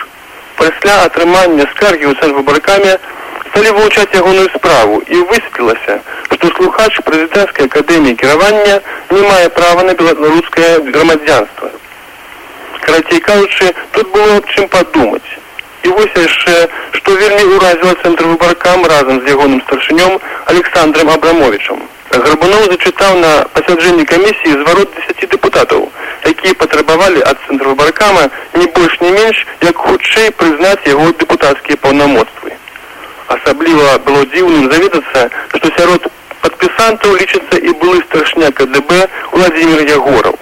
Пасля атрымання скаргі ў цэнтрвыбаркамі сталі вывучаць ягоную справу і высветлілася, што слухач прэзідэнцкай акадэміі кіравання не мае права на беларускае грамадзянства. Карацей кажучы, тут было чым падумаць. І вось яшчэ, што вельмі ўразіла цэнтр выбаркам разам з ягоным старшынём Александром Абрамовичам. Гарбуноў зачытаў на пасяджэнні камісіі зварот 10 дэпутатаў, якія патрабавалі ад цэнтру выбаркама не больш не менш, як хутчэй прызнаць яго дэпутацкія паўнамоцтвы. Асабліва было дзіўным заведацца, што сярод падпісантаў лічыцца і былы старшня КДБ Владзімир Ягораў.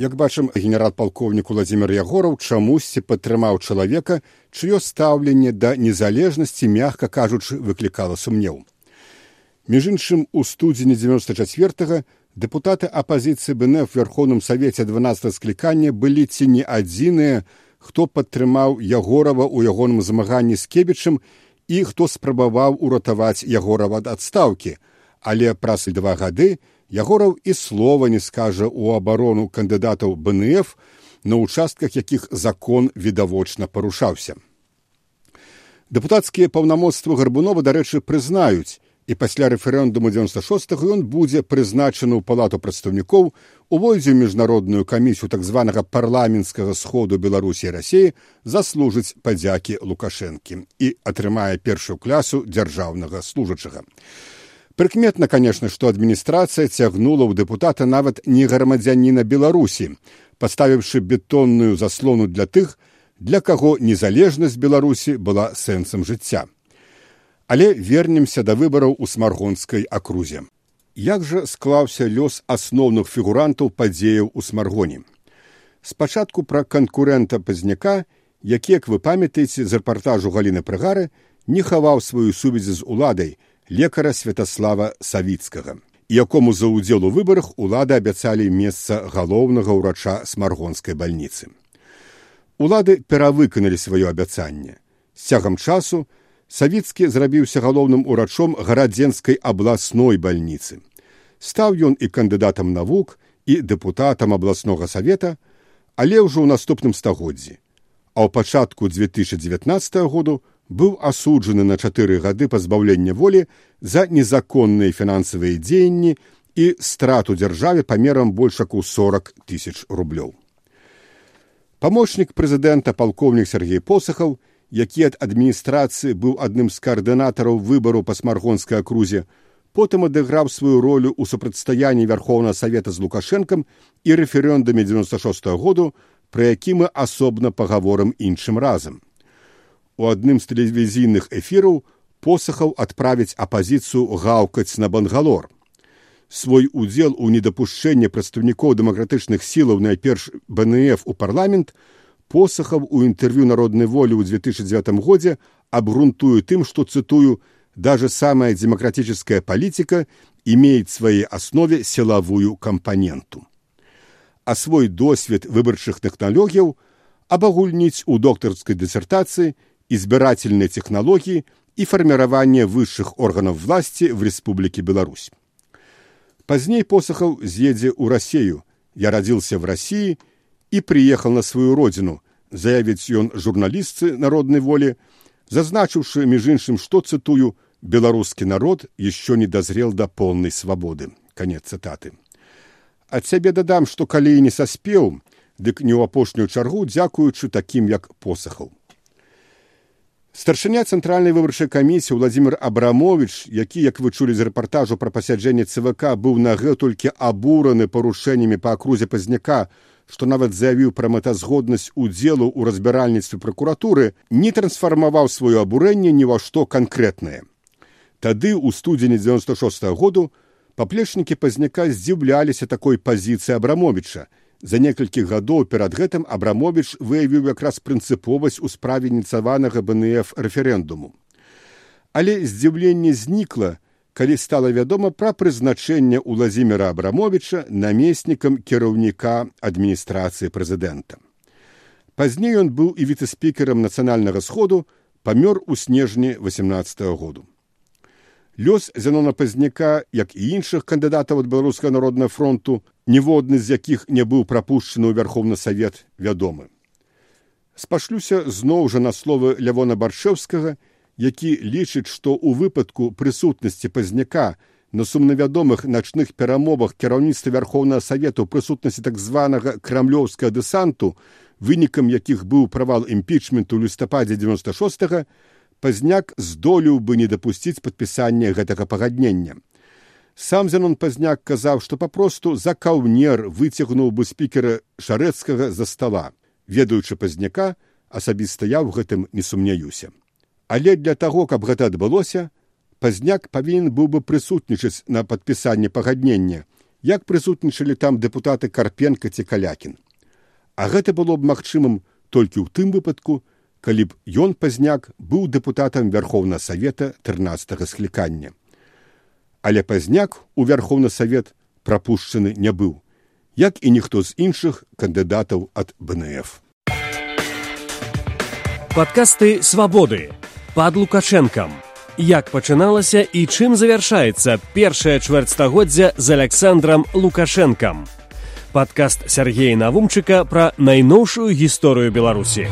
Як бачым, генерал-палкоўнік Владзімир Ягораў чамусьці падтрымаў чалавека, чыё стаўленне да незалежнасці, мягка кажучы, выклікала сумнеў. Між іншым у студзені 94 дэпутаты апазіцыі БНФ верхоўным савеце 12 склікання былі ці не адзіныя, хто падтрымаў ягорава ў ягоным змаганні з кебічым і хто спрабаваў уратаваць ягорава ад адстаўкі, але праз два гады Ягораў і слова не скажа ў абарону кандыдатаў БНФ, на ўчастках якіх закон відавочна парушаўся. Дэпутацкія паўнамоцтвы гарбунова, дарэчы, прызнаюць, і пасля рэферэндуму 96 ён будзе прызначаны ў палату прадстаўнікоў увойдзе міжнародную камісію так званага парламенцкага сходу беларусі рассіі заслужыць падзякі лукашэнкі і атрымае першую класу дзяржаўнага служачага. Прыкметна, конечно, што адміністрацыя цягнула ў дэпутата нават не грамадзяніна Беларусі, паставіўшы бетонную заслону для тых, для каго незалежнасць Беларусі была сэнсам жыцця. Але вернемся да выбараў у смаргонскай акрузе. Як жа склаўся лёс асноўных фігурантаў падзеяў у смаргоне. Спачатку пра канкурэнта пазняка, які, як вы памятаеце з рэпартажу галіны прыгары, не хаваў сваю сувязі з уладай, лекара святаслава савіцкага якому за ўдзел у выбарах улады абяцалі месца галоўнага ўрача смаргонскай бальніцы. Улады перавыканалі сваё абяцанне. З цягам часу савіцкі зрабіўся галоўным урачом гарадзенскай абласной бальніцы. Стаў ён і кандыдатам навук і дэпутатам абласнога савета але ўжо ў наступным стагоддзі. А ў пачатку 2019 году быў асуджаны на чатыры гады пазбаўлення волі за незаконныя фінансавыя дзеянні і страту дзяржаве памерам больш як у 40 тысяч рублёў. Памочнік прэзідэнта палкоўнік Сергей Посахаў, які ад адміністрацыі быў адным з каардынатараў выбару па смаргонскай акрузе, потым адыграў сваю ролю ў супрацьстаянні вярхоўнага савета з лукашэнкам і рэферэндуме 96 -го году, пра які мы асобна пагаворым іншым разам у адным з тэлевізійных эфіраў посахаў адправіць апазіцыю гаўкаць на бангалор. Свой удзел у недапушчэнні прадстаўнікоў дэмакратычных сілаў найперш БНФ у парламент посахаў у інтэрв'ю народнай волі ў 2009 годзе абгрунтую тым, што цытую даже самая демократическая политика имеет в своей основе силовую компоненту. А свой досвед выбарчых тэхналогіяў абагульніць у доктарскай дысертацыі избирательные технологии и формирование высших органов власти в Республике Беларусь. Поздней Посохов съедзе у Россию. Я родился в России и приехал на свою родину, заявить он журналистцы народной воли, зазначивши, между иншим, что, цитую, «белорусский народ еще не дозрел до полной свободы». Конец цитаты. От себе додам, что коли и не соспел, дык не у апошнюю чаргу, дзякуючы таким, як Посохов. Старшыня цэнтральнай выбарчай камісіі Владзімир Абрамович, які, як вы чулі з рэпартажу пра пасяджэнне ЦВК, быў нагэтулькі абураны парушэннямі па акрузе пазняка, што нават заявіў пра мэтазгоднасць удзелу ў разбіральніцтве пракуратуры, не трансфармаваў сваё абурэнне ні ва што канкрэтнае. Тады ў студзені 96 -го году паплечнікі пазняка здзіўляліся такой пазіцыі Абрамовича, За некалькі гадоў перад гэтым Абрамович выявіў якраз прынцыповасць у справе ініцаванага БНФ рэферэндуму. Але здзіўленне знікла, калі стала вядома пра прызначэнне ўладзіміра Абрамовича намеснікам кіраўніка адміністрацыі прэзідэнта. Пазней ён быў і віцэспікерам нацыянальнага сходу, памёр у снежні 18 -го году. Лёс зянона пазняка, як і іншых кандыдатаў ад беларускага народнага фронту, ніводны з якіх не быў прапушчаны ў вярхоўны савет вядомы. спашлюся зноў жа на словы лявона баршэўскага які лічыць што ў выпадку прысутнасці пазняка на сумнавядомых начных перамовах кіраўніцтва вярхоўнага савету прысутнасці так званага крамлёўскага дэсанту вынікам якіх быў правал імпічменту ў лістападзе 96 пазняк здолеў бы не дапусціць падпісання гэтага пагаднення. Сам зянон пазняк казаў што папросту за каўнер выцягнуў бы спікера шарэцкага за стала ведаючы пазняка асабіста я ў гэтым не сумняюся. Але для таго каб гэта адбылося пазняк павінен быў бы прысутнічаць на падпісанне пагаднення як прысутнічалі там дэпутаты карпенка ці калякін. А гэта было б магчымым толькі ў тым выпадку калі б ён пазняк быў дэпутатам вярхоўна савета тринадцатого склікання. Але пазняк у вярхоўны савет прапушчаны не быў як і ніхто з іншых кандыдатаў ад бнф падкасты свабоды пад лукашэнкам. Як пачыналася і чым завяршаецца першае чвэрцьстагоддзя з александром лукашэнкам? Падкаст сергея навумчыка пра найноўшую гісторыю беларусі